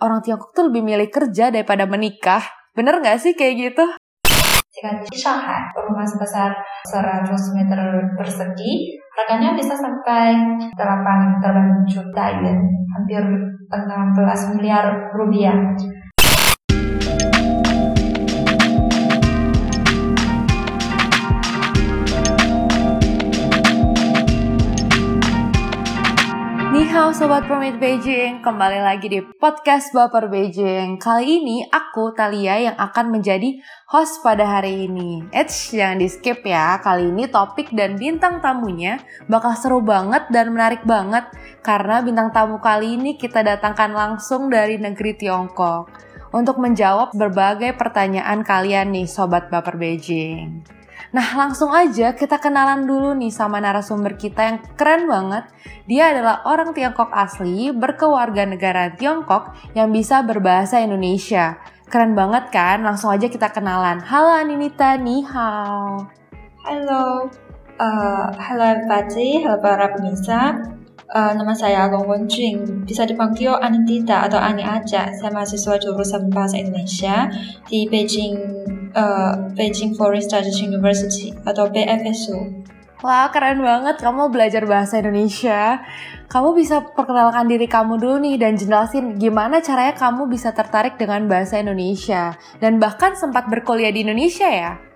orang Tiongkok tuh lebih milih kerja daripada menikah. Bener nggak sih kayak gitu? Jika di Shanghai, rumah sebesar 100 meter persegi, harganya bisa sampai 8 juta yen, hampir 16 miliar rupiah. Halo Sobat Permit Beijing, kembali lagi di podcast Baper Beijing. Kali ini aku, Talia, yang akan menjadi host pada hari ini. Eits, jangan di skip ya, kali ini topik dan bintang tamunya bakal seru banget dan menarik banget karena bintang tamu kali ini kita datangkan langsung dari negeri Tiongkok untuk menjawab berbagai pertanyaan kalian nih Sobat Baper Beijing. Nah langsung aja kita kenalan dulu nih sama narasumber kita yang keren banget. Dia adalah orang Tiongkok asli, berkewarga negara Tiongkok yang bisa berbahasa Indonesia. Keren banget kan? Langsung aja kita kenalan. Halo Aninita, ni hao. Halo, uh, halo everybody, halo para pemirsa. Uh, nama saya Gong Wenjun, bisa dipanggil Anindita atau Ani aja. Saya mahasiswa jurusan Bahasa Indonesia di Beijing uh, Beijing Foreign Studies University atau BFSU. Wah keren banget kamu belajar bahasa Indonesia. Kamu bisa perkenalkan diri kamu dulu nih dan jelasin gimana caranya kamu bisa tertarik dengan bahasa Indonesia dan bahkan sempat berkuliah di Indonesia ya?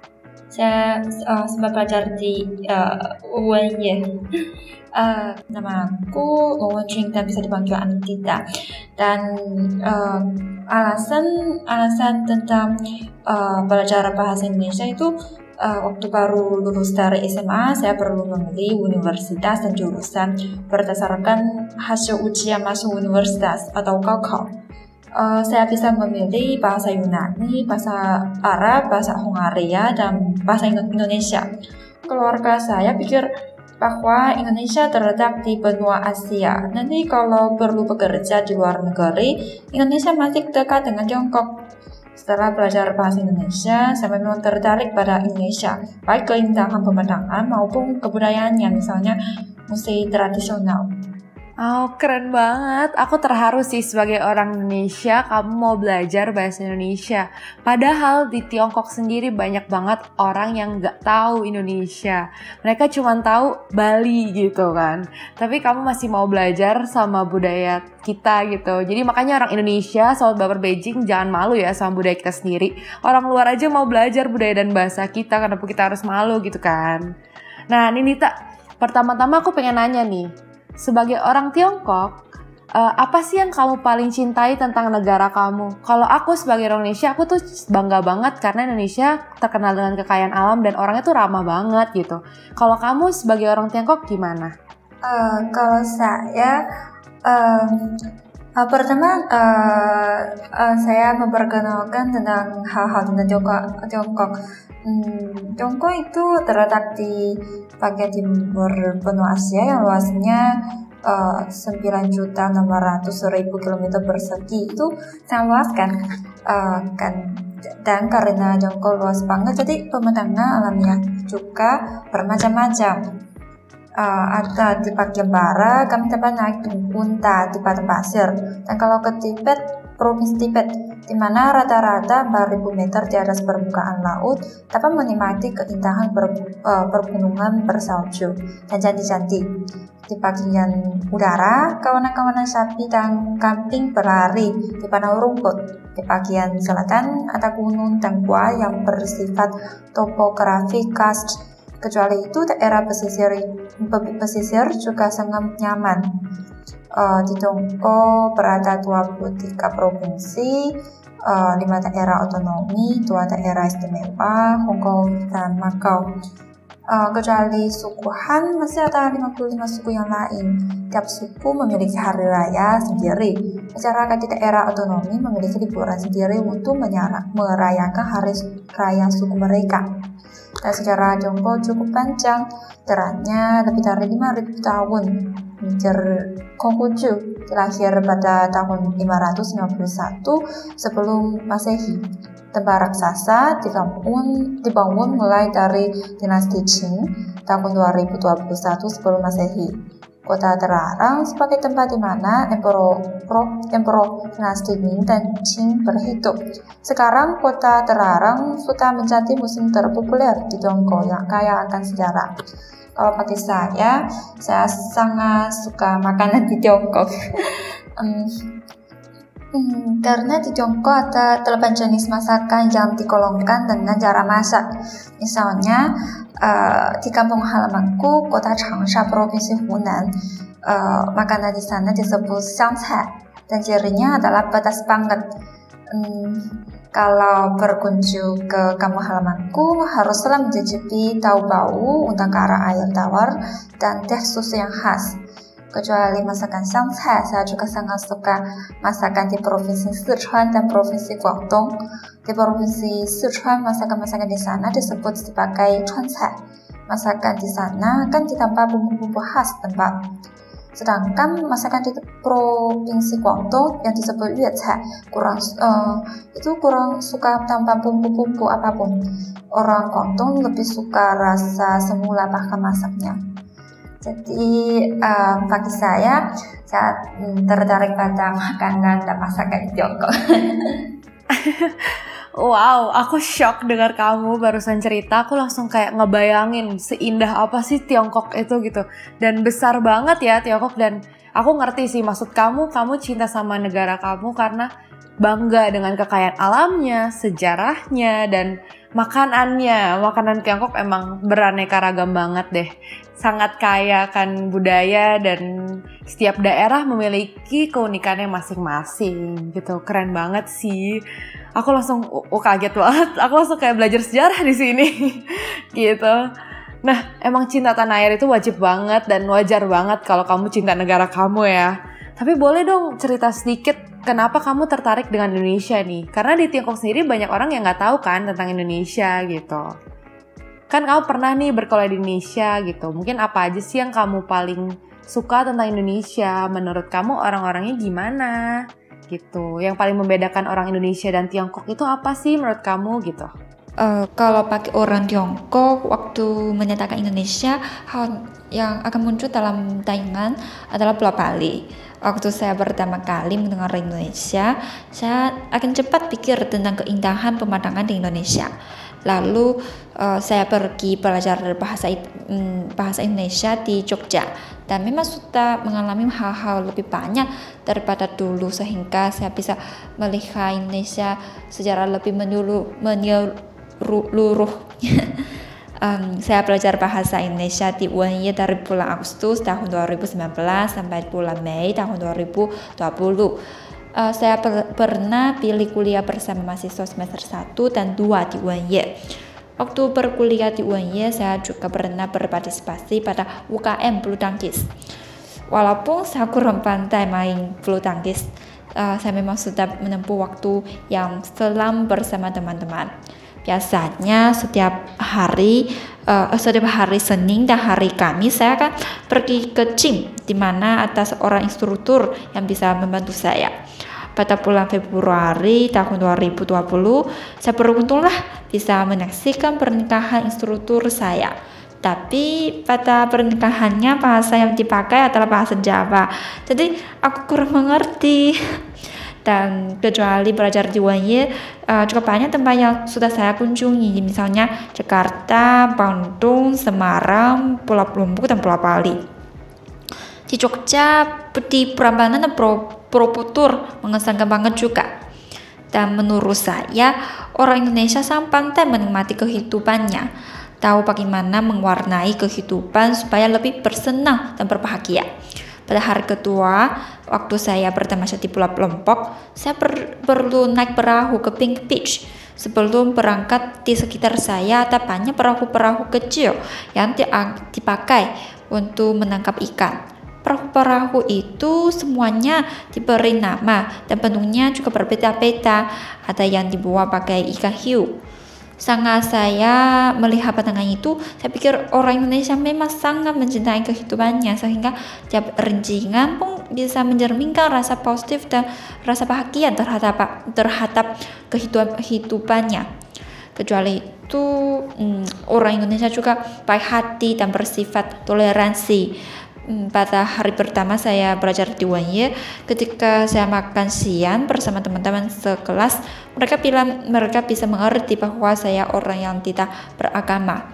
Saya uh, sempat belajar di uh, UNY uh, nama aku Wawan dan bisa dipanggil Anita dan uh, alasan alasan tentang uh, belajar bahasa Indonesia itu uh, waktu baru lulus dari SMA saya perlu memilih universitas dan jurusan berdasarkan hasil ujian masuk universitas atau kakao. Uh, saya bisa memilih bahasa Yunani, bahasa Arab, bahasa Hungaria, dan bahasa Indonesia. Keluarga saya pikir bahwa Indonesia terletak di benua Asia. Nanti kalau perlu bekerja di luar negeri, Indonesia masih dekat dengan Tiongkok. Setelah belajar bahasa Indonesia, saya memang tertarik pada Indonesia, baik keindahan pemandangan maupun kebudayaannya, misalnya musik tradisional. Oh, keren banget. Aku terharu sih sebagai orang Indonesia, kamu mau belajar bahasa Indonesia. Padahal di Tiongkok sendiri banyak banget orang yang nggak tahu Indonesia. Mereka cuma tahu Bali gitu kan. Tapi kamu masih mau belajar sama budaya kita gitu. Jadi makanya orang Indonesia, soal baper Beijing, jangan malu ya sama budaya kita sendiri. Orang luar aja mau belajar budaya dan bahasa kita, kenapa kita harus malu gitu kan. Nah, Ninita, pertama-tama aku pengen nanya nih sebagai orang Tiongkok, uh, apa sih yang kamu paling cintai tentang negara kamu? Kalau aku sebagai orang Indonesia, aku tuh bangga banget karena Indonesia terkenal dengan kekayaan alam dan orangnya tuh ramah banget gitu. Kalau kamu sebagai orang Tiongkok gimana? Uh, kalau saya, uh, uh, pertama uh, uh, saya memperkenalkan tentang hal-hal tentang Tiongkok. Tiongkok. Hmm, Tiongkok itu terletak di bagian timur benua Asia yang luasnya 9 juta 600 ribu kilometer persegi itu sangat luas kan uh, kan dan karena Tiongkok luas banget jadi pemandangan alamnya juga bermacam-macam uh, ada di bagian barat kami dapat naik unta di padang pasir dan kalau ke Tibet provinsi Tibet di mana rata-rata 4000 meter di atas permukaan laut dapat menikmati keindahan per, uh, pergunungan bersalju dan cantik-cantik. Di bagian udara, kawanan-kawanan sapi dan kambing berlari di padang rumput. Di bagian selatan, ada gunung dan gua yang bersifat topografi khas. Kecuali itu, daerah pesisir, pesisir juga sangat nyaman uh, di Tiongkok berada 23 provinsi, uh, 5 daerah otonomi, 2 daerah istimewa, Hong Kong dan Macau. Uh, kecuali suku Han masih ada 55 suku yang lain. Tiap suku memiliki hari raya sendiri. Masyarakat di daerah otonomi memiliki liburan sendiri untuk merayakan hari raya suku mereka. Dan Tiongkok cukup panjang, terangnya lebih dari 5.000 tahun. Mincer Konghucu lahir pada tahun 551 sebelum Masehi. Tempat raksasa dibangun, dibangun mulai dari dinasti Qing tahun 2021 sebelum Masehi. Kota terlarang sebagai tempat di mana Emperor, Emperor dinasti Ming dan Qing berhidup. Sekarang kota terlarang sudah menjadi musim terpopuler di Tiongkok yang kaya akan sejarah. Kalau bagi saya, saya sangat suka makanan di Tiongkok. Karena di Tiongkok ada delapan jenis masakan yang digolongkan dengan cara masak. Misalnya, uh, di kampung halamanku, kota Changsha, provinsi Hunan, uh, makanan di sana disebut xiangcai dan cirinya adalah pedas banget. Hmm, kalau berkunjung ke kampung halamanku, haruslah mencicipi tahu bau, undang kara air tawar, dan teh susu yang khas. Kecuali masakan Shanghai, saya juga sangat suka masakan di provinsi Sichuan dan provinsi Guangdong. Di provinsi Sichuan, masakan-masakan di sana disebut sebagai Chuancai. Masakan di sana kan ditambah bumbu-bumbu khas tempat. Sedangkan masakan di provinsi Guangdong yang disebut Yuecai kurang uh, itu kurang suka tambah bumbu-bumbu apa pun. Orang Guangdong lebih suka rasa semula bahkan masaknya. Jadi um, bagi saya, saya tertarik pada makanan dan masakan Tiongkok. Wow, aku shock dengar kamu barusan cerita. Aku langsung kayak ngebayangin seindah apa sih Tiongkok itu gitu. Dan besar banget ya Tiongkok dan aku ngerti sih maksud kamu, kamu cinta sama negara kamu karena bangga dengan kekayaan alamnya, sejarahnya, dan makanannya. Makanan Tiongkok emang beraneka ragam banget deh sangat kaya kan budaya dan setiap daerah memiliki keunikannya masing-masing gitu. Keren banget sih. Aku langsung oh, kaget banget. Aku langsung kayak belajar sejarah di sini gitu. Nah emang cinta tanah air itu wajib banget dan wajar banget kalau kamu cinta negara kamu ya. Tapi boleh dong cerita sedikit kenapa kamu tertarik dengan Indonesia nih? Karena di Tiongkok sendiri banyak orang yang nggak tahu kan tentang Indonesia gitu kan kamu pernah nih berkuliah di Indonesia gitu. Mungkin apa aja sih yang kamu paling suka tentang Indonesia? Menurut kamu orang-orangnya gimana? Gitu. Yang paling membedakan orang Indonesia dan Tiongkok itu apa sih menurut kamu gitu? Uh, kalau pakai orang Tiongkok waktu menyatakan Indonesia hal yang akan muncul dalam tayangan adalah Pulau Bali. Waktu saya pertama kali mendengar Indonesia, saya akan cepat pikir tentang keindahan pemandangan di Indonesia Lalu uh, saya pergi belajar bahasa um, bahasa Indonesia di Jogja dan memang sudah mengalami hal-hal lebih banyak daripada dulu sehingga saya bisa melihat Indonesia secara lebih menyeluruh. menyeluruh. um, saya belajar bahasa Indonesia di UNY dari bulan Agustus tahun 2019 sampai bulan Mei tahun 2020 uh, saya per pernah pilih kuliah bersama mahasiswa semester 1 dan 2 di UNY. Waktu berkuliah di UNY, saya juga pernah berpartisipasi pada UKM bulu tangkis. Walaupun saya kurang pandai main bulu tangkis, uh, saya memang sudah menempuh waktu yang selam bersama teman-teman. Biasanya setiap hari, uh, setiap hari Senin dan hari Kamis saya akan pergi ke gym, di mana ada seorang instruktur yang bisa membantu saya. Pada bulan Februari tahun 2020, saya beruntunglah bisa menyaksikan pernikahan instruktur saya. Tapi pada pernikahannya bahasa yang dipakai adalah bahasa Jawa. Jadi aku kurang mengerti dan kecuali belajar di UNY uh, juga banyak tempat yang sudah saya kunjungi misalnya Jakarta, Bandung, Semarang, Pulau Lombok dan Pulau Bali di Jogja di Prambanan dan Borobudur mengesankan banget juga dan menurut saya orang Indonesia sangat pandai menikmati kehidupannya tahu bagaimana mewarnai kehidupan supaya lebih bersenang dan berbahagia pada hari kedua, waktu saya pertama di Pulau Lombok, saya per perlu naik perahu ke Pink Beach. Sebelum berangkat di sekitar saya ada banyak perahu-perahu kecil yang dipakai untuk menangkap ikan. Perahu-perahu itu semuanya diberi nama dan bentuknya juga berbeda-beda. Ada yang dibuat pakai ikan hiu sangat saya melihat pandangan itu, saya pikir orang Indonesia memang sangat mencintai kehidupannya sehingga tiap rincingan pun bisa mencerminkan rasa positif dan rasa bahagia terhadap terhadap kehidupan kehidupannya. Kecuali itu hmm, orang Indonesia juga baik hati dan bersifat toleransi. Hmm, pada hari pertama saya belajar di UNY, ketika saya makan siang bersama teman-teman sekelas, mereka bilang mereka bisa mengerti bahwa saya orang yang tidak beragama.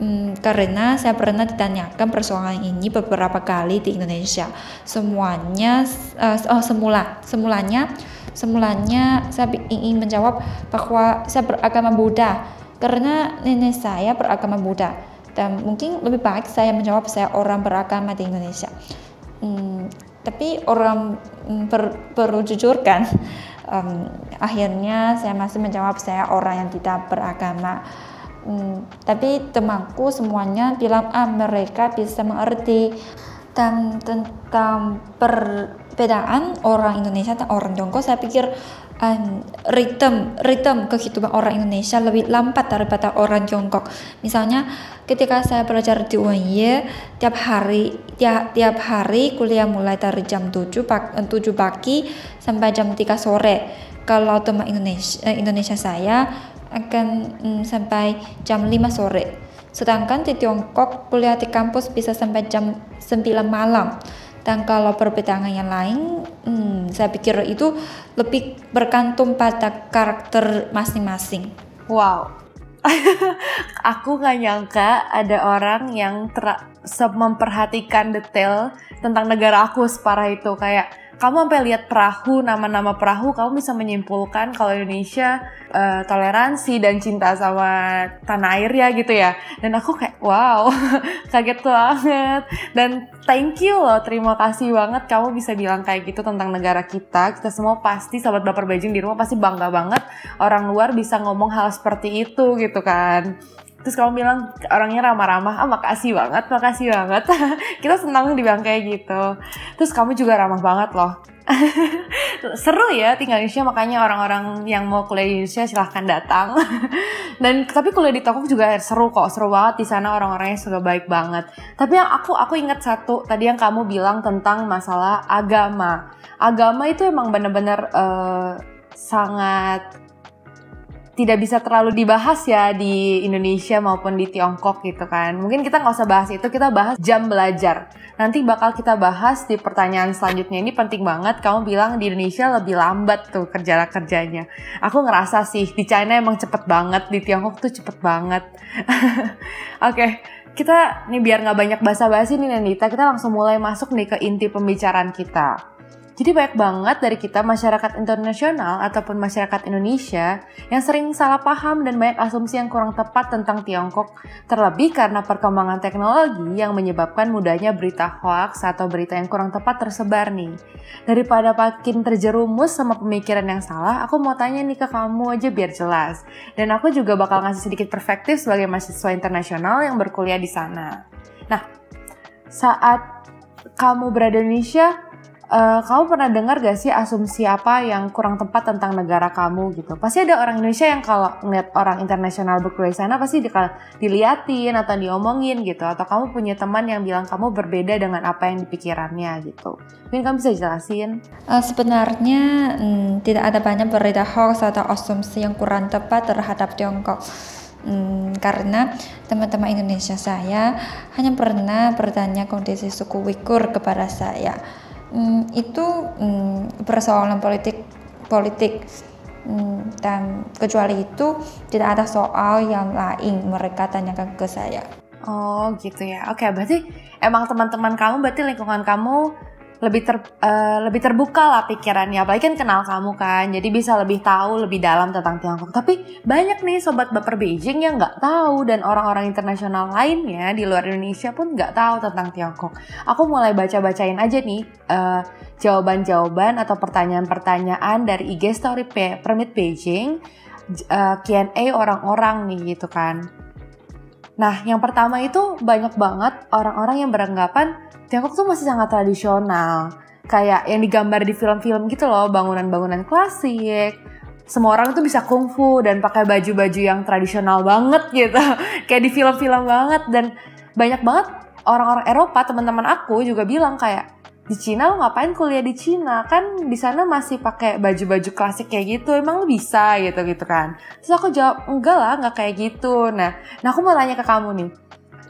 Hmm, karena saya pernah ditanyakan persoalan ini beberapa kali di Indonesia. Semuanya, uh, oh semula, semulanya, semulanya saya ingin menjawab bahwa saya beragama Buddha karena nenek saya beragama Buddha dan mungkin lebih baik saya menjawab saya orang beragama di Indonesia. Hmm, tapi orang hmm, per, perlu jujur kan? Um, akhirnya saya masih menjawab saya orang yang tidak beragama. Hmm, tapi temanku semuanya bilang ah mereka bisa mengerti dan tentang perbedaan orang Indonesia dan orang Tiongkok. Saya pikir um, ritme ritme kehidupan orang Indonesia lebih lambat daripada orang Tiongkok. Misalnya ketika saya belajar di UNY tiap hari tiap, tiap hari kuliah mulai dari jam 7 pagi, 7 pagi sampai jam 3 sore. Kalau teman Indonesia eh, Indonesia saya akan um, sampai jam 5 sore. Sedangkan di Tiongkok kuliah di kampus bisa sampai jam 9 malam. Dan kalau perbedaan yang lain, hmm, saya pikir itu lebih bergantung pada karakter masing-masing. Wow, aku gak nyangka ada orang yang memperhatikan detail tentang negara aku separah itu. Kayak kamu sampai lihat perahu nama-nama perahu kamu bisa menyimpulkan kalau Indonesia uh, toleransi dan cinta sama tanah air ya gitu ya. Dan aku kayak wow kaget banget. Dan thank you loh terima kasih banget kamu bisa bilang kayak gitu tentang negara kita. Kita semua pasti sahabat baper Beijing di rumah pasti bangga banget orang luar bisa ngomong hal seperti itu gitu kan terus kamu bilang orangnya ramah-ramah ah makasih banget makasih banget. Kita senang dibilang kayak gitu. Terus kamu juga ramah banget loh. Seru ya tinggal di Indonesia makanya orang-orang yang mau kuliah di Indonesia silahkan datang. Dan tapi kuliah di Tokyo juga seru kok seru banget di sana orang-orangnya sudah baik banget. Tapi yang aku aku ingat satu tadi yang kamu bilang tentang masalah agama. Agama itu emang bener-bener uh, sangat tidak bisa terlalu dibahas ya di Indonesia maupun di Tiongkok gitu kan. Mungkin kita nggak usah bahas itu, kita bahas jam belajar. Nanti bakal kita bahas di pertanyaan selanjutnya. Ini penting banget, kamu bilang di Indonesia lebih lambat tuh kerja kerjanya. Aku ngerasa sih, di China emang cepet banget, di Tiongkok tuh cepet banget. Oke, okay, kita nih biar nggak banyak basa-basi nih Nandita, kita langsung mulai masuk nih ke inti pembicaraan kita. Jadi banyak banget dari kita masyarakat internasional ataupun masyarakat Indonesia yang sering salah paham dan banyak asumsi yang kurang tepat tentang Tiongkok, terlebih karena perkembangan teknologi yang menyebabkan mudahnya berita hoax atau berita yang kurang tepat tersebar nih. Daripada makin terjerumus sama pemikiran yang salah, aku mau tanya nih ke kamu aja biar jelas. Dan aku juga bakal ngasih sedikit perspektif sebagai mahasiswa internasional yang berkuliah di sana. Nah, saat kamu berada di Indonesia, Uh, kamu pernah dengar gak sih asumsi apa yang kurang tepat tentang negara kamu gitu? Pasti ada orang Indonesia yang kalau ngeliat orang internasional berkuliah sana pasti di, diliatin atau diomongin gitu. Atau kamu punya teman yang bilang kamu berbeda dengan apa yang dipikirannya gitu. Mungkin kamu bisa jelasin? Uh, sebenarnya hmm, tidak ada banyak berita hoax atau asumsi yang kurang tepat terhadap Tiongkok. Hmm, karena teman-teman Indonesia saya hanya pernah bertanya kondisi suku Wikur kepada saya hmm, itu hmm, persoalan politik politik hmm, dan kecuali itu tidak ada soal yang lain mereka tanyakan ke saya. Oh gitu ya. Oke berarti emang teman-teman kamu berarti lingkungan kamu lebih ter uh, lebih terbuka lah pikirannya. Apalagi kan kenal kamu kan jadi bisa lebih tahu lebih dalam tentang Tiongkok. Tapi banyak nih sobat baper Beijing yang nggak tahu dan orang-orang internasional lainnya di luar Indonesia pun nggak tahu tentang Tiongkok. Aku mulai baca-bacain aja nih uh, jawaban-jawaban atau pertanyaan-pertanyaan dari IG Story Permit Beijing uh, eh, Q&A orang-orang nih gitu kan Nah, yang pertama itu banyak banget orang-orang yang beranggapan Tiongkok tuh masih sangat tradisional. Kayak yang digambar di film-film gitu loh, bangunan-bangunan klasik. Semua orang tuh bisa kungfu dan pakai baju-baju yang tradisional banget gitu. kayak di film-film banget dan banyak banget orang-orang Eropa, teman-teman aku juga bilang kayak di Cina lo ngapain kuliah di Cina? Kan di sana masih pakai baju-baju klasik kayak gitu. Emang lo bisa gitu gitu kan? Terus aku jawab enggak lah nggak kayak gitu. Nah nah aku mau tanya ke kamu nih.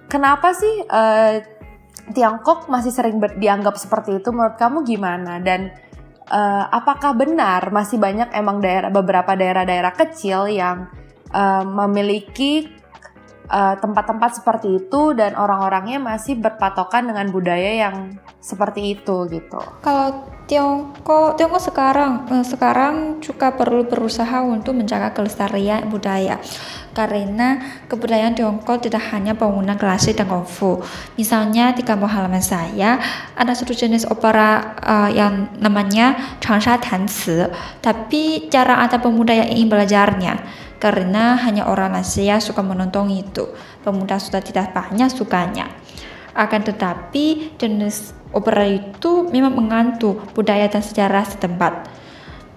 Kenapa sih uh, Tiongkok masih sering dianggap seperti itu. Menurut kamu gimana? Dan uh, apakah benar masih banyak emang daerah beberapa daerah-daerah kecil yang uh, memiliki tempat tempat-tempat seperti itu dan orang-orangnya masih berpatokan dengan budaya yang seperti itu gitu. Kalau Tiongkok, Tiongkok sekarang sekarang juga perlu berusaha untuk menjaga kelestarian budaya karena kebudayaan Tiongkok tidak hanya bangunan klasik dan kungfu. Misalnya di kampung halaman saya ada satu jenis opera uh, yang namanya Changsha Tanci, tapi jarang ada pemuda yang ingin belajarnya karena hanya orang Asia suka menonton itu. Pemuda sudah tidak banyak sukanya. Akan tetapi jenis opera itu memang mengantuk budaya dan sejarah setempat.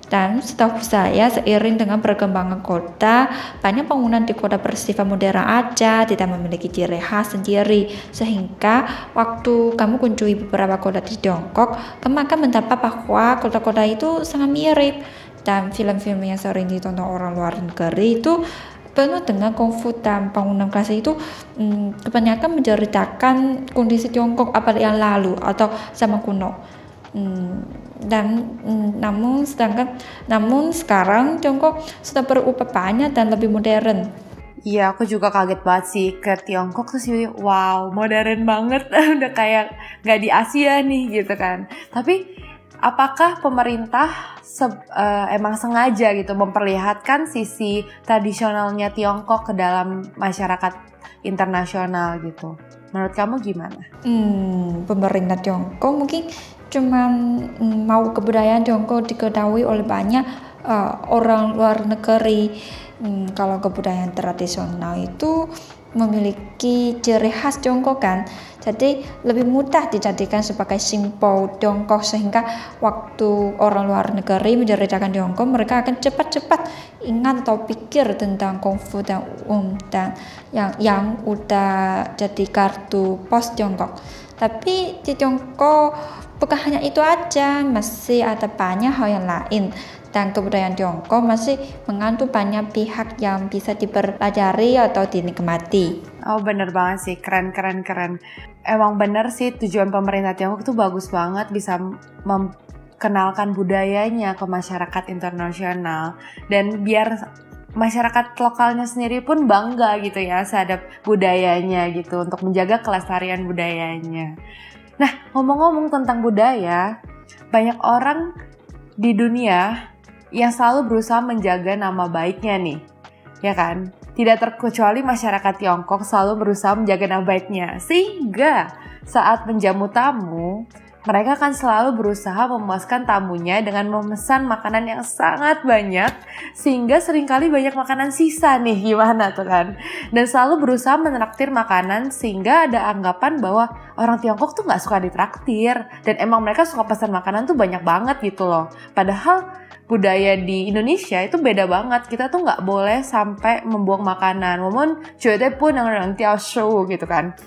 Dan setahu saya seiring dengan perkembangan kota, banyak bangunan di kota bersifat modern aja, tidak memiliki ciri khas sendiri. Sehingga waktu kamu kunjungi beberapa kota di Tiongkok, kamu akan mendapat bahwa kota-kota itu sangat mirip. Dan film-film yang sering ditonton orang luar negeri itu penuh dengan kungfu dan bangunan klasik itu hmm, kebanyakan menceritakan kondisi Tiongkok apa yang lalu atau zaman kuno. Hmm, dan mm, namun sedangkan namun sekarang Tiongkok sudah berubah banyak dan lebih modern. Iya, aku juga kaget banget sih ke Tiongkok terus sih, wow, modern banget, udah kayak nggak di Asia nih gitu kan. Tapi apakah pemerintah se uh, emang sengaja gitu memperlihatkan sisi tradisionalnya Tiongkok ke dalam masyarakat internasional gitu? Menurut kamu gimana? Hmm, pemerintah Tiongkok mungkin cuman mm, mau kebudayaan Tiongkok diketahui oleh banyak uh, orang luar negeri. Hmm, kalau kebudayaan tradisional itu memiliki ciri khas Tiongkok kan, jadi lebih mudah dijadikan sebagai simbol Tiongkok sehingga waktu orang luar negeri menceritakan Tiongkok mereka akan cepat-cepat ingat atau pikir tentang kungfu dan um dan yang yang udah jadi kartu pos Tiongkok. Tapi di Tiongkok bukan hanya itu aja, masih ada banyak hal yang lain. Dan kebudayaan Tiongkok masih mengandung banyak pihak yang bisa dipelajari atau dinikmati. Oh bener banget sih, keren keren keren. Emang bener sih tujuan pemerintah Tiongkok itu bagus banget bisa memkenalkan budayanya ke masyarakat internasional. Dan biar masyarakat lokalnya sendiri pun bangga gitu ya terhadap budayanya gitu untuk menjaga kelestarian budayanya. Nah, ngomong-ngomong tentang budaya, banyak orang di dunia yang selalu berusaha menjaga nama baiknya nih. Ya kan? Tidak terkecuali masyarakat Tiongkok selalu berusaha menjaga nama baiknya. Sehingga saat menjamu tamu, mereka akan selalu berusaha memuaskan tamunya dengan memesan makanan yang sangat banyak sehingga sering kali banyak makanan sisa nih gimana tuh kan dan selalu berusaha menraktir makanan sehingga ada anggapan bahwa orang Tiongkok tuh nggak suka ditraktir dan emang mereka suka pesan makanan tuh banyak banget gitu loh padahal budaya di Indonesia itu beda banget. Kita tuh nggak boleh sampai membuang makanan. Momen cuy pun yang nanti show gitu kan.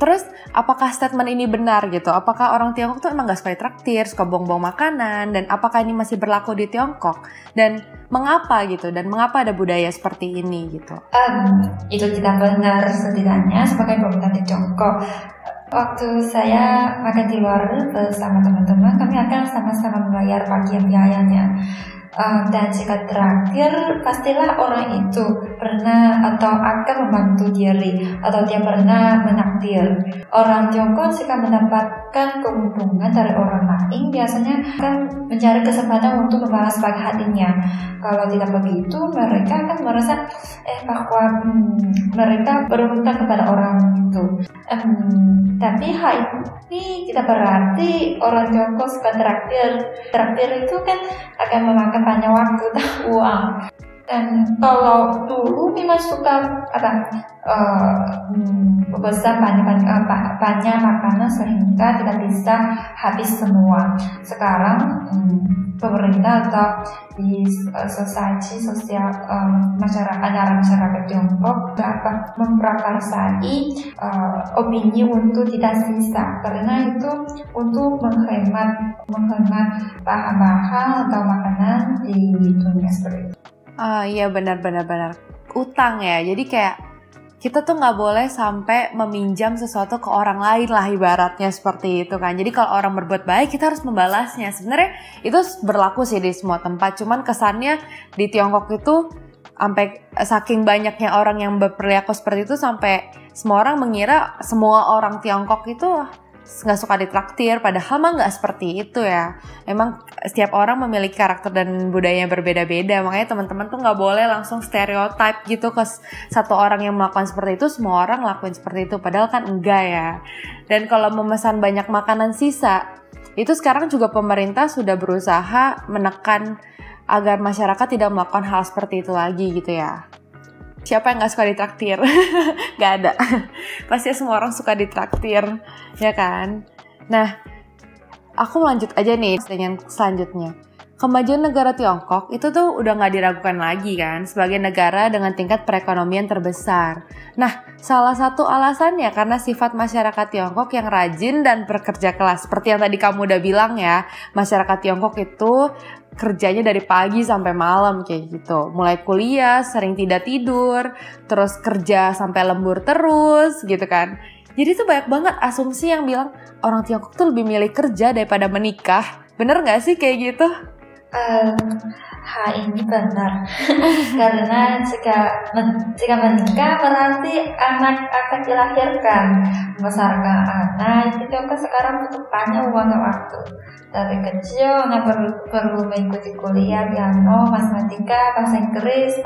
Terus apakah statement ini benar gitu? Apakah orang Tiongkok tuh emang gak suka traktir, suka buang-buang makanan? Dan apakah ini masih berlaku di Tiongkok? Dan mengapa gitu? Dan mengapa ada budaya seperti ini gitu? Um, itu tidak benar setidaknya sebagai pemerintah Tiongkok. Waktu saya makan di luar bersama teman-teman, kami akan sama-sama membayar bagian biayanya. Uh, dan jika terakhir, pastilah orang itu pernah atau akan membantu diri atau dia pernah menakdir. Orang Tiongkok jika mendapatkan keuntungan dari orang lain biasanya akan mencari kesempatan untuk membalas baik hatinya. Kalau tidak begitu, mereka akan merasa eh bahwa hmm, mereka berhutang kepada orang itu. Um, tapi hal ini tidak berarti orang Tiongkok suka traktir. Traktir itu kan akan memakan banyak waktu dan uang. Dan kalau dulu memang suka apa uh, besar banyak banyak, uh, banyak makanan sehingga tidak bisa habis semua. Sekarang um, pemerintah atau di uh, society sosial um, masyarakat antara masyarakat Tiongkok dapat memprakarsai uh, opini untuk tidak sisa karena itu untuk menghemat menghemat bahan-bahan atau makanan di dunia seperti itu. Ah iya benar benar benar. Utang ya. Jadi kayak kita tuh nggak boleh sampai meminjam sesuatu ke orang lain lah ibaratnya seperti itu kan. Jadi kalau orang berbuat baik kita harus membalasnya. Sebenarnya itu berlaku sih di semua tempat. Cuman kesannya di Tiongkok itu sampai saking banyaknya orang yang berperilaku seperti itu sampai semua orang mengira semua orang Tiongkok itu nggak suka ditraktir padahal mah nggak seperti itu ya. Emang setiap orang memiliki karakter dan budaya yang berbeda-beda makanya teman-teman tuh nggak boleh langsung stereotype gitu ke satu orang yang melakukan seperti itu semua orang lakuin seperti itu padahal kan enggak ya. Dan kalau memesan banyak makanan sisa itu sekarang juga pemerintah sudah berusaha menekan agar masyarakat tidak melakukan hal seperti itu lagi gitu ya siapa yang gak suka ditraktir? gak ada. Pasti semua orang suka ditraktir, ya kan? Nah, aku lanjut aja nih dengan selanjutnya. Kemajuan negara Tiongkok itu tuh udah gak diragukan lagi kan sebagai negara dengan tingkat perekonomian terbesar. Nah, salah satu alasannya karena sifat masyarakat Tiongkok yang rajin dan pekerja kelas. Seperti yang tadi kamu udah bilang ya, masyarakat Tiongkok itu kerjanya dari pagi sampai malam kayak gitu. Mulai kuliah, sering tidak tidur, terus kerja sampai lembur terus gitu kan. Jadi tuh banyak banget asumsi yang bilang orang Tiongkok tuh lebih milih kerja daripada menikah. Bener gak sih kayak gitu? Um, hal ini benar karena jika men, jika menikah berarti anak akan dilahirkan membesarkan anak itu kan sekarang butuh banyak uang waktu dari kecil anak perlu perlu mengikuti kuliah piano matematika bahasa Inggris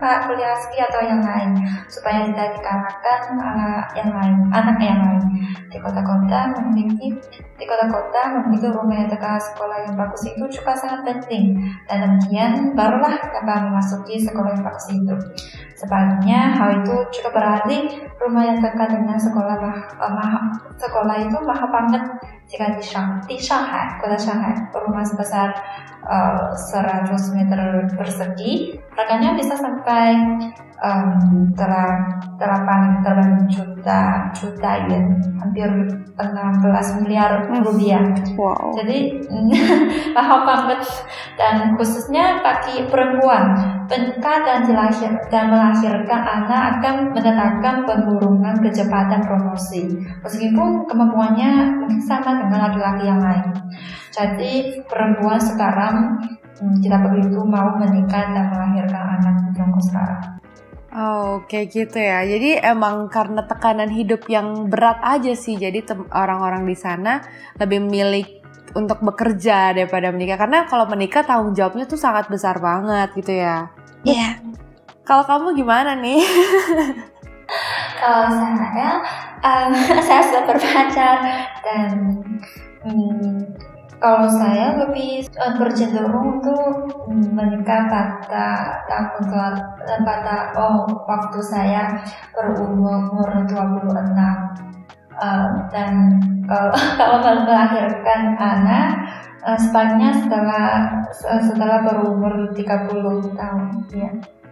pak kuliah ski atau yang lain. Supaya tidak dikalahkan anak yang lain anak yang lain. Di kota-kota memiliki di kota-kota memiliki rumah yang dekat sekolah yang bagus itu juga sangat penting. Dan demikian barulah dapat memasuki sekolah yang bagus itu. Sebaliknya, hal itu juga berarti rumah yang dekat dengan sekolah mahal, sekolah itu mahal banget jika di, Shang, di Shanghai, kota Shanghai, rumah sebesar uh, 100 meter persegi, harganya bisa sampai um, delapan delapan juta juta yen hampir 16 miliar rupiah. Wow. Jadi mahal banget dan khususnya bagi perempuan menikah dan dilahir dan melahirkan anak akan mendatangkan penurunan kecepatan promosi meskipun kemampuannya mungkin sama dengan laki-laki yang lain. Jadi perempuan sekarang hmm, tidak begitu mau menikah dan melahirkan anak di Tiongkok sekarang. Oh, kayak gitu ya. Jadi emang karena tekanan hidup yang berat aja sih. Jadi orang-orang di sana lebih memilih untuk bekerja daripada menikah. Karena kalau menikah tanggung jawabnya tuh sangat besar banget gitu ya. Iya. Yeah. Kalau kamu gimana nih? kalau saya, um, saya sudah berpacar dan um, kalau saya lebih uh, bercenderung untuk menikah pada tahun pada oh waktu saya berumur 26 uh, dan kalau kalau melahirkan anak uh, sebaiknya setelah setelah berumur 30 tahun ya.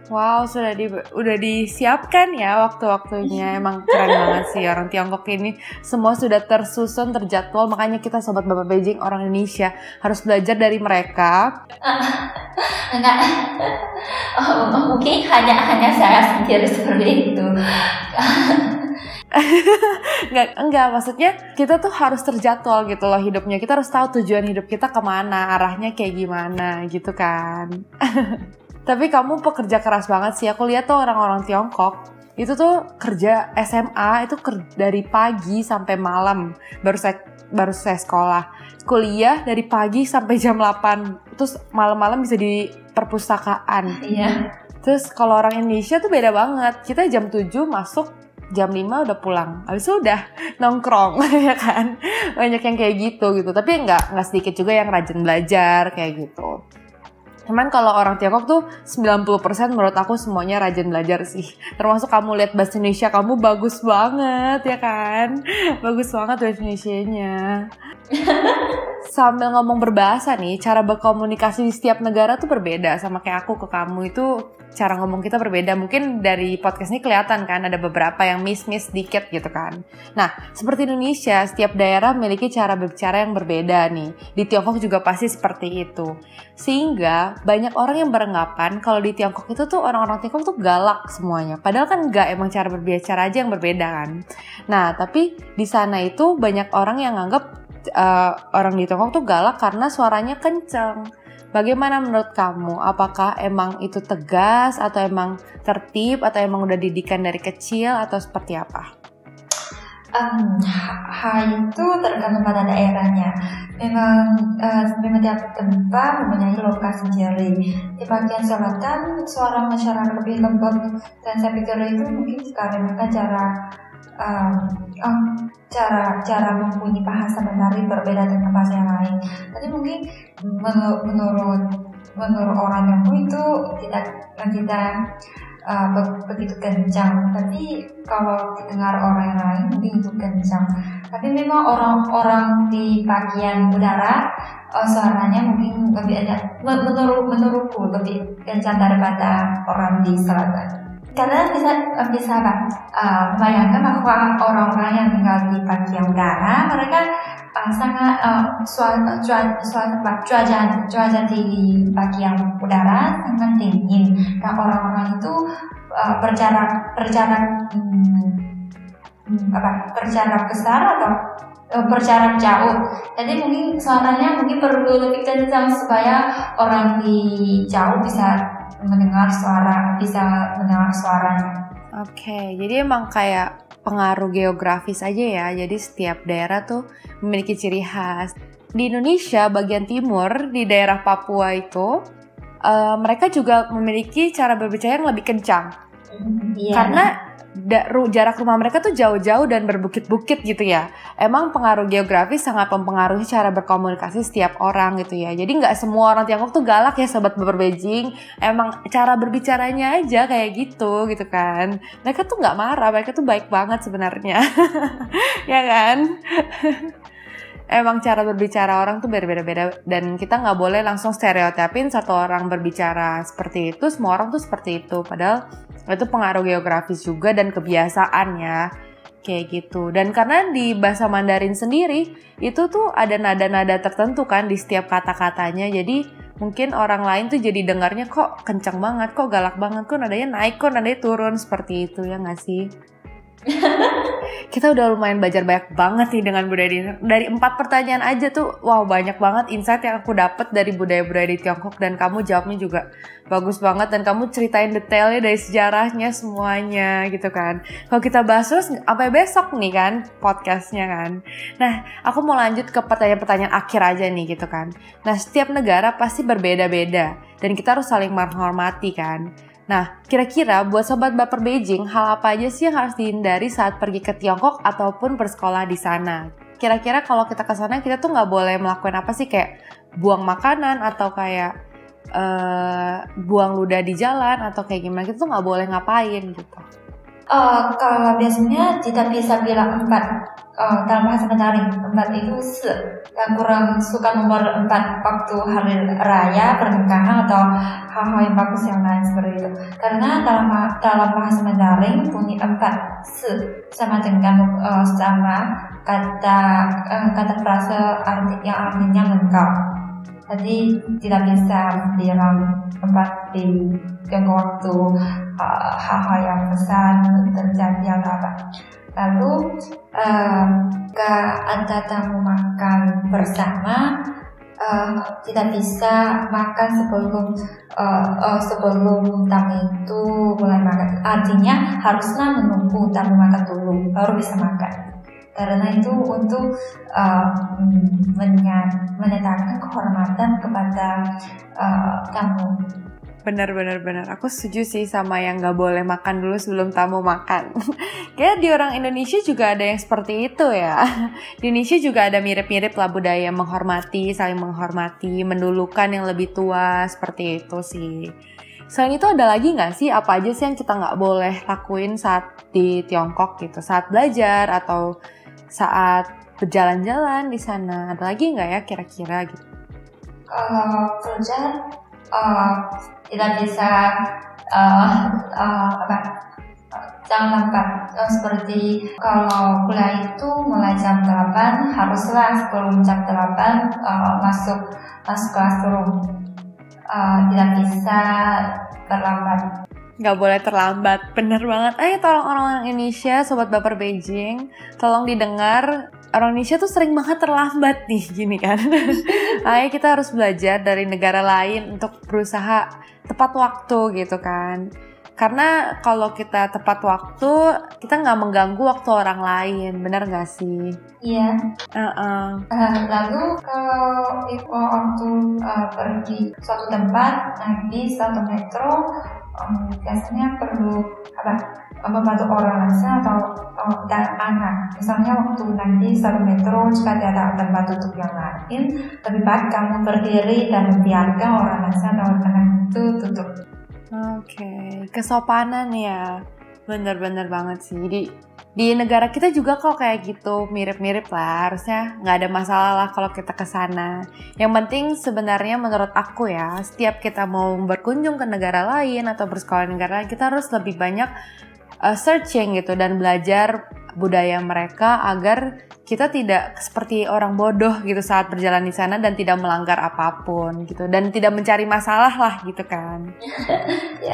Wow, sudah di udah disiapkan ya waktu-waktunya. Emang keren banget sih orang Tiongkok ini. Semua sudah tersusun, terjadwal. Makanya kita sobat Bapak Beijing orang Indonesia harus belajar dari mereka. enggak. Oh, mungkin hanya hanya saya sendiri seperti itu. enggak, enggak, maksudnya kita tuh harus terjadwal gitu loh hidupnya. Kita harus tahu tujuan hidup kita ke mana, arahnya kayak gimana gitu kan. Tapi kamu pekerja keras banget sih. Aku lihat tuh orang-orang Tiongkok itu tuh kerja SMA itu ker dari pagi sampai malam. Baru saya baru saya sekolah. Kuliah dari pagi sampai jam 8 terus malam-malam bisa di perpustakaan. Iya. Terus kalau orang Indonesia tuh beda banget. Kita jam 7 masuk jam 5 udah pulang. Habis itu udah nongkrong ya kan? Banyak yang kayak gitu gitu. Tapi nggak nggak sedikit juga yang rajin belajar kayak gitu Cuman kalau orang Tiongkok tuh 90% menurut aku semuanya rajin belajar sih. Termasuk kamu lihat bahasa Indonesia kamu bagus banget ya kan? Bagus banget bahasa Indonesia-nya. sambil ngomong berbahasa nih, cara berkomunikasi di setiap negara tuh berbeda sama kayak aku ke kamu itu cara ngomong kita berbeda. Mungkin dari podcast ini kelihatan kan ada beberapa yang miss-miss dikit gitu kan. Nah, seperti Indonesia, setiap daerah memiliki cara berbicara yang berbeda nih. Di Tiongkok juga pasti seperti itu. Sehingga banyak orang yang beranggapan kalau di Tiongkok itu tuh orang-orang Tiongkok tuh galak semuanya. Padahal kan enggak, emang cara berbicara aja yang berbeda kan. Nah, tapi di sana itu banyak orang yang anggap uh, orang di Tiongkok tuh galak karena suaranya kenceng. Bagaimana menurut kamu? Apakah emang itu tegas atau emang tertib atau emang udah didikan dari kecil atau seperti apa? Um, hal itu tergantung pada daerahnya. Memang uh, tiap tempat mempunyai lokasi sendiri. Di bagian selatan suara masyarakat lebih lembut dan saya pikir itu mungkin karena cara um, um, cara cara mempunyai bahasa Mandarin berbeda dengan bahasa yang lain. Tapi mungkin menurut menurut menurut orang yang itu tidak tidak uh, begitu kencang. Tapi kalau didengar orang yang lain mungkin itu kencang. Tapi memang orang-orang di bagian udara uh, suaranya mungkin lebih ada menurut menurutku lebih kencang daripada orang di selatan. Karena bisa bisa uh, bayangkan bahwa orang-orang yang tinggal di bagian utara mereka uh, sangat uh, cuaca cuaca cuaca di bagian udara sangat dingin. Dan orang-orang itu uh, berjarak berjarak hmm, apa berjarak besar atau berjarak jauh. Jadi mungkin suaranya mungkin perlu lebih kencang supaya orang di jauh bisa mendengar suara bisa mendengar suaranya. Oke, okay, jadi emang kayak pengaruh geografis aja ya. Jadi setiap daerah tuh memiliki ciri khas. Di Indonesia bagian timur di daerah Papua itu uh, mereka juga memiliki cara berbicara yang lebih kencang. Yeah. Karena jarak rumah mereka tuh jauh-jauh dan berbukit-bukit gitu ya. Emang pengaruh geografis sangat mempengaruhi cara berkomunikasi setiap orang gitu ya. Jadi nggak semua orang Tiongkok tuh galak ya sobat baper Beijing. Emang cara berbicaranya aja kayak gitu gitu kan. Mereka tuh nggak marah, mereka tuh baik banget sebenarnya. ya kan? emang cara berbicara orang tuh berbeda-beda dan kita nggak boleh langsung stereotipin satu orang berbicara seperti itu semua orang tuh seperti itu padahal itu pengaruh geografis juga dan kebiasaan ya. Kayak gitu. Dan karena di bahasa Mandarin sendiri itu tuh ada nada-nada tertentu kan di setiap kata-katanya. Jadi mungkin orang lain tuh jadi dengarnya kok kencang banget kok galak banget kok nadanya naik kok nadanya turun. Seperti itu ya nggak sih kita udah lumayan belajar banyak banget nih dengan budaya di dari empat pertanyaan aja tuh wow banyak banget insight yang aku dapat dari budaya-budaya di Tiongkok. Dan kamu jawabnya juga bagus banget dan kamu ceritain detailnya dari sejarahnya semuanya gitu kan. Kalau kita bahas terus apa besok nih kan podcastnya kan. Nah aku mau lanjut ke pertanyaan-pertanyaan akhir aja nih gitu kan. Nah setiap negara pasti berbeda-beda dan kita harus saling menghormati kan Nah, kira-kira buat sobat baper Beijing, hal apa aja sih yang harus dihindari saat pergi ke Tiongkok ataupun bersekolah di sana? Kira-kira kalau kita ke sana kita tuh nggak boleh melakukan apa sih kayak buang makanan atau kayak uh, buang ludah di jalan atau kayak gimana? Kita tuh nggak boleh ngapain gitu. Uh, kalau biasanya tidak bisa bilang empat. Uh, dalam bahasa Mandarin empat itu se. Yang kurang suka nomor empat waktu hari raya pernikahan atau hal-hal yang bagus yang lain seperti itu. Karena dalam dalam bahasa Mandarin bunyi empat se. Sama dengan uh, sama kata uh, kata frase arti yang artinya lengkap jadi tidak bisa bilang tempat di jangka waktu uh, hal-hal yang besar terjadi atau apa. Lalu uh, ke tamu makan bersama uh, tidak bisa makan sebelum uh, uh, sebelum tamu itu mulai makan. Artinya haruslah menunggu tamu makan dulu baru bisa makan karena itu untuk uh, menyatakan kehormatan kepada uh, tamu. Benar benar benar. Aku setuju sih sama yang nggak boleh makan dulu sebelum tamu makan. Kayak di orang Indonesia juga ada yang seperti itu ya. Di Indonesia juga ada mirip-mirip lah budaya menghormati, saling menghormati, mendulukan yang lebih tua seperti itu sih. Selain itu ada lagi nggak sih apa aja sih yang kita nggak boleh lakuin saat di Tiongkok gitu, saat belajar atau saat berjalan-jalan di sana. Ada lagi nggak ya kira-kira gitu? Kalau kerja uh, tidak bisa uh, uh, apa jangan lambat uh, seperti kalau kuliah itu mulai jam 8 haruslah sebelum jam 8 uh, masuk masuk classroom uh, tidak bisa terlambat nggak boleh terlambat. Bener banget. Ayo tolong orang-orang Indonesia sobat baper Beijing tolong didengar. Orang Indonesia tuh sering banget terlambat nih gini kan. Ayo kita harus belajar dari negara lain untuk berusaha tepat waktu gitu kan. Karena kalau kita tepat waktu kita nggak mengganggu waktu orang lain. Bener nggak sih? Iya. Uh-uh. uh, lalu kalau waktu uh, pergi suatu tempat naik bis atau metro um, biasanya perlu apa membantu orang asing atau dan anak. Misalnya waktu nanti satu metro jika tidak ada tempat duduk yang lain, lebih baik kamu berdiri dan membiarkan orang asing atau anak itu duduk Oke, okay. kesopanan ya. Bener-bener banget sih. Di di negara kita juga kok kayak gitu, mirip-mirip lah. Harusnya nggak ada masalah lah kalau kita ke sana. Yang penting sebenarnya menurut aku ya, setiap kita mau berkunjung ke negara lain atau bersekolah di negara lain, kita harus lebih banyak uh, searching gitu dan belajar budaya mereka agar kita tidak seperti orang bodoh gitu saat berjalan di sana dan tidak melanggar apa pun gitu dan tidak mencari masalah lah gitu kan.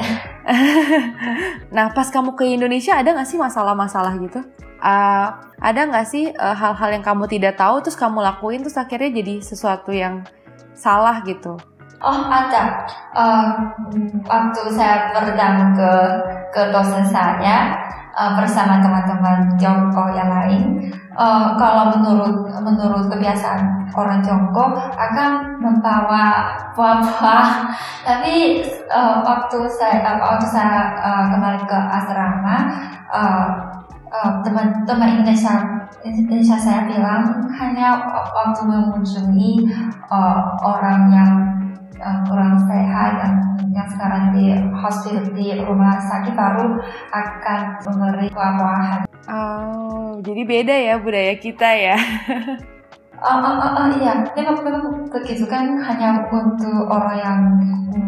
nah pas kamu ke Indonesia ada nggak sih masalah-masalah gitu? Uh, ada nggak sih hal hal-hal yang kamu tidak tahu terus kamu lakuin terus akhirnya jadi sesuatu yang salah gitu? Oh ada. Uh, waktu saya berdatang ke ke dosen saya uh, bersama teman-teman Tiongkok yang lain. Uh, kalau menurut menurut kebiasaan orang Tiongkok akan membawa buah-buah, tapi uh, waktu saya uh, waktu saya uh, kembali ke asrama, teman-teman uh, uh, Indonesia Indonesia saya bilang hanya waktu mengunjungi uh, orang yang uh, kurang sehat yang yang sekarang di hospital di rumah sakit baru akan memberi buah-buahan. Oh, jadi beda ya budaya kita ya. Oh, oh, oh, oh iya, memang memang begitu kan hanya untuk orang yang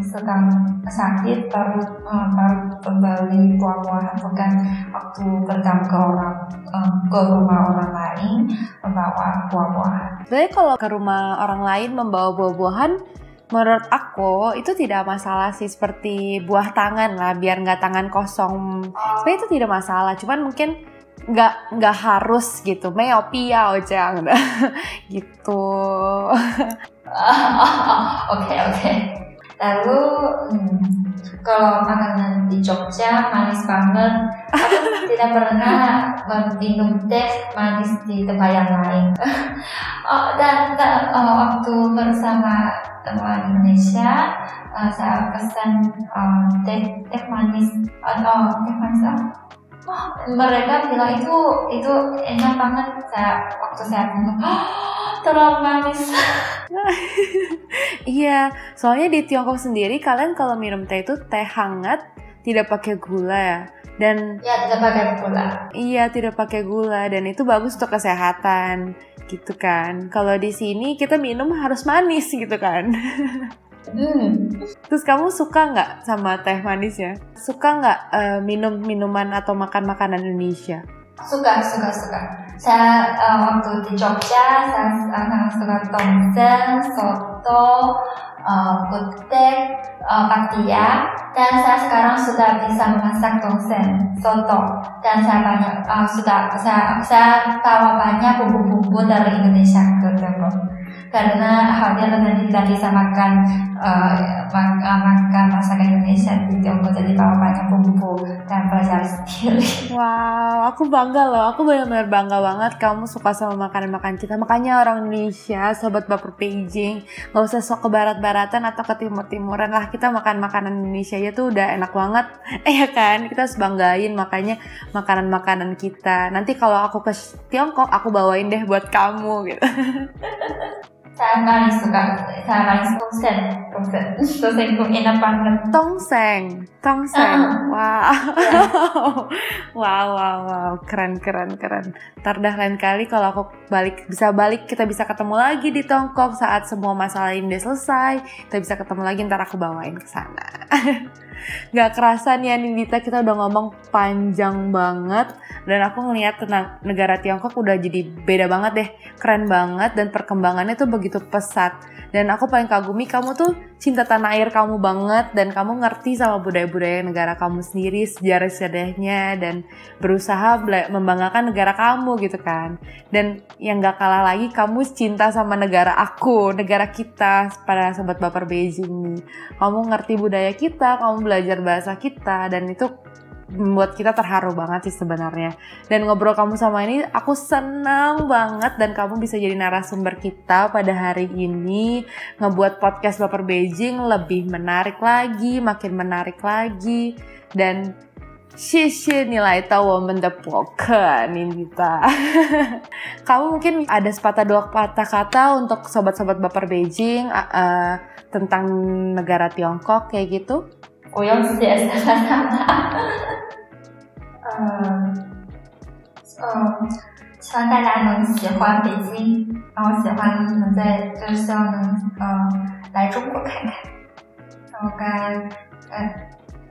sedang sakit baru uh, baru kembali buah-buahan bukan waktu bertamu ke orang um, ke rumah orang lain membawa buah-buahan. Jadi kalau ke rumah orang lain membawa buah-buahan menurut aku itu tidak masalah sih seperti buah tangan lah biar nggak tangan kosong. Sebenarnya itu tidak masalah cuman mungkin nggak nggak harus gitu. Meopia ojang gitu. Oke oke lalu kalau makanan di Jogja manis banget. Aku tidak pernah minum teh manis di tempat yang lain. Oh, dan, oh, waktu bersama teman Indonesia uh, saya pesan uh, teh teh manis atau teh manis? Oh, mereka bilang itu itu enak banget. Saya waktu saya minum oh, terlalu manis. iya, soalnya di Tiongkok sendiri kalian kalau minum teh itu teh hangat tidak pakai gula ya dan ya tidak pakai gula. Iya tidak pakai gula dan itu bagus untuk kesehatan gitu kan. Kalau di sini kita minum harus manis gitu kan. Hmm. Terus kamu suka nggak sama teh manis ya? Suka nggak uh, minum minuman atau makan makanan Indonesia? Suka, suka, suka. Saya uh, waktu di Jogja, saya sangat suka tongseng, soto, uh, gudeg, uh, patia, dan saya sekarang sudah bisa memasak tongseng, soto, dan saya banyak uh, sudah saya saya bawa banyak bumbu-bumbu dari Indonesia ke Tiongkok. Karena nanti tidak bisa makan uh, makan masakan Indonesia di Tiongkok jadi bawa banyak bumbu dan belajar sendiri. Wow, aku bangga loh. Aku benar-benar bangga banget kamu suka sama makanan-makanan kita. Makanya orang Indonesia, sobat baper Beijing, nggak usah sok ke barat-baratan atau ke timur-timuran lah. Kita makan makanan Indonesia ya tuh udah enak banget. Eh ya kan, kita harus banggain makanya makanan-makanan kita. Nanti kalau aku ke Tiongkok, aku bawain deh buat kamu gitu. enak banget Tongseng, Tongseng. Wow. wow, wow, wow, keren, keren, keren. Ntar dah lain kali kalau aku balik bisa balik kita bisa ketemu lagi di Tongkok saat semua masalah ini udah selesai. Kita bisa ketemu lagi ntar aku bawain ke sana. Gak kerasa nih Anindita kita udah ngomong panjang banget dan aku tentang negara Tiongkok udah jadi beda banget deh, keren banget dan perkembangannya tuh begitu pesat. Dan aku paling kagumi kamu tuh cinta tanah air kamu banget dan kamu ngerti sama budaya-budaya negara kamu sendiri, sejarah-sejarahnya dan berusaha membanggakan negara kamu gitu kan. Dan yang gak kalah lagi kamu cinta sama negara aku, negara kita pada sobat baper Beijing. Kamu ngerti budaya kita, kamu belajar bahasa kita dan itu membuat kita terharu banget sih sebenarnya. Dan ngobrol kamu sama ini aku senang banget dan kamu bisa jadi narasumber kita pada hari ini ngebuat podcast Baper Beijing lebih menarik lagi, makin menarik lagi dan Shishi nilai tau woman the poker Nindita. Kamu mungkin ada sepatah dua patah kata untuk sobat-sobat baper Beijing uh, uh, tentang negara Tiongkok kayak gitu? 我用 CSS 来看它。嗯嗯，希望大家能喜欢北京，然后喜欢能在，就希望能呃来中国看看。然后该呃。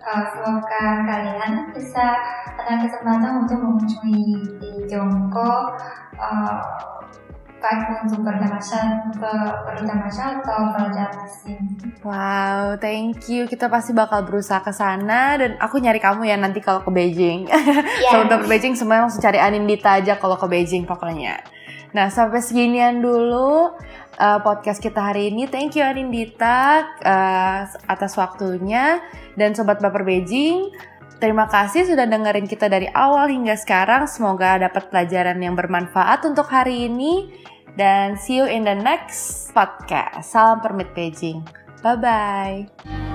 啊，希望大家平安。接下，大家可以在马上我们中午中一点钟过，呃。Baik untuk berdamaian berdamaian atau belajar asing. Wow, thank you. Kita pasti bakal berusaha ke sana dan aku nyari kamu ya nanti kalau ke Beijing. Yeah. kalau udah ke Beijing semuanya langsung cari Anindita aja kalau ke Beijing pokoknya. Nah, sampai seginian dulu uh, podcast kita hari ini. Thank you Anindita uh, atas waktunya dan sobat baper Beijing. Terima kasih sudah dengerin kita dari awal hingga sekarang. Semoga dapat pelajaran yang bermanfaat untuk hari ini. Dan see you in the next podcast. Salam permit Beijing. Bye-bye.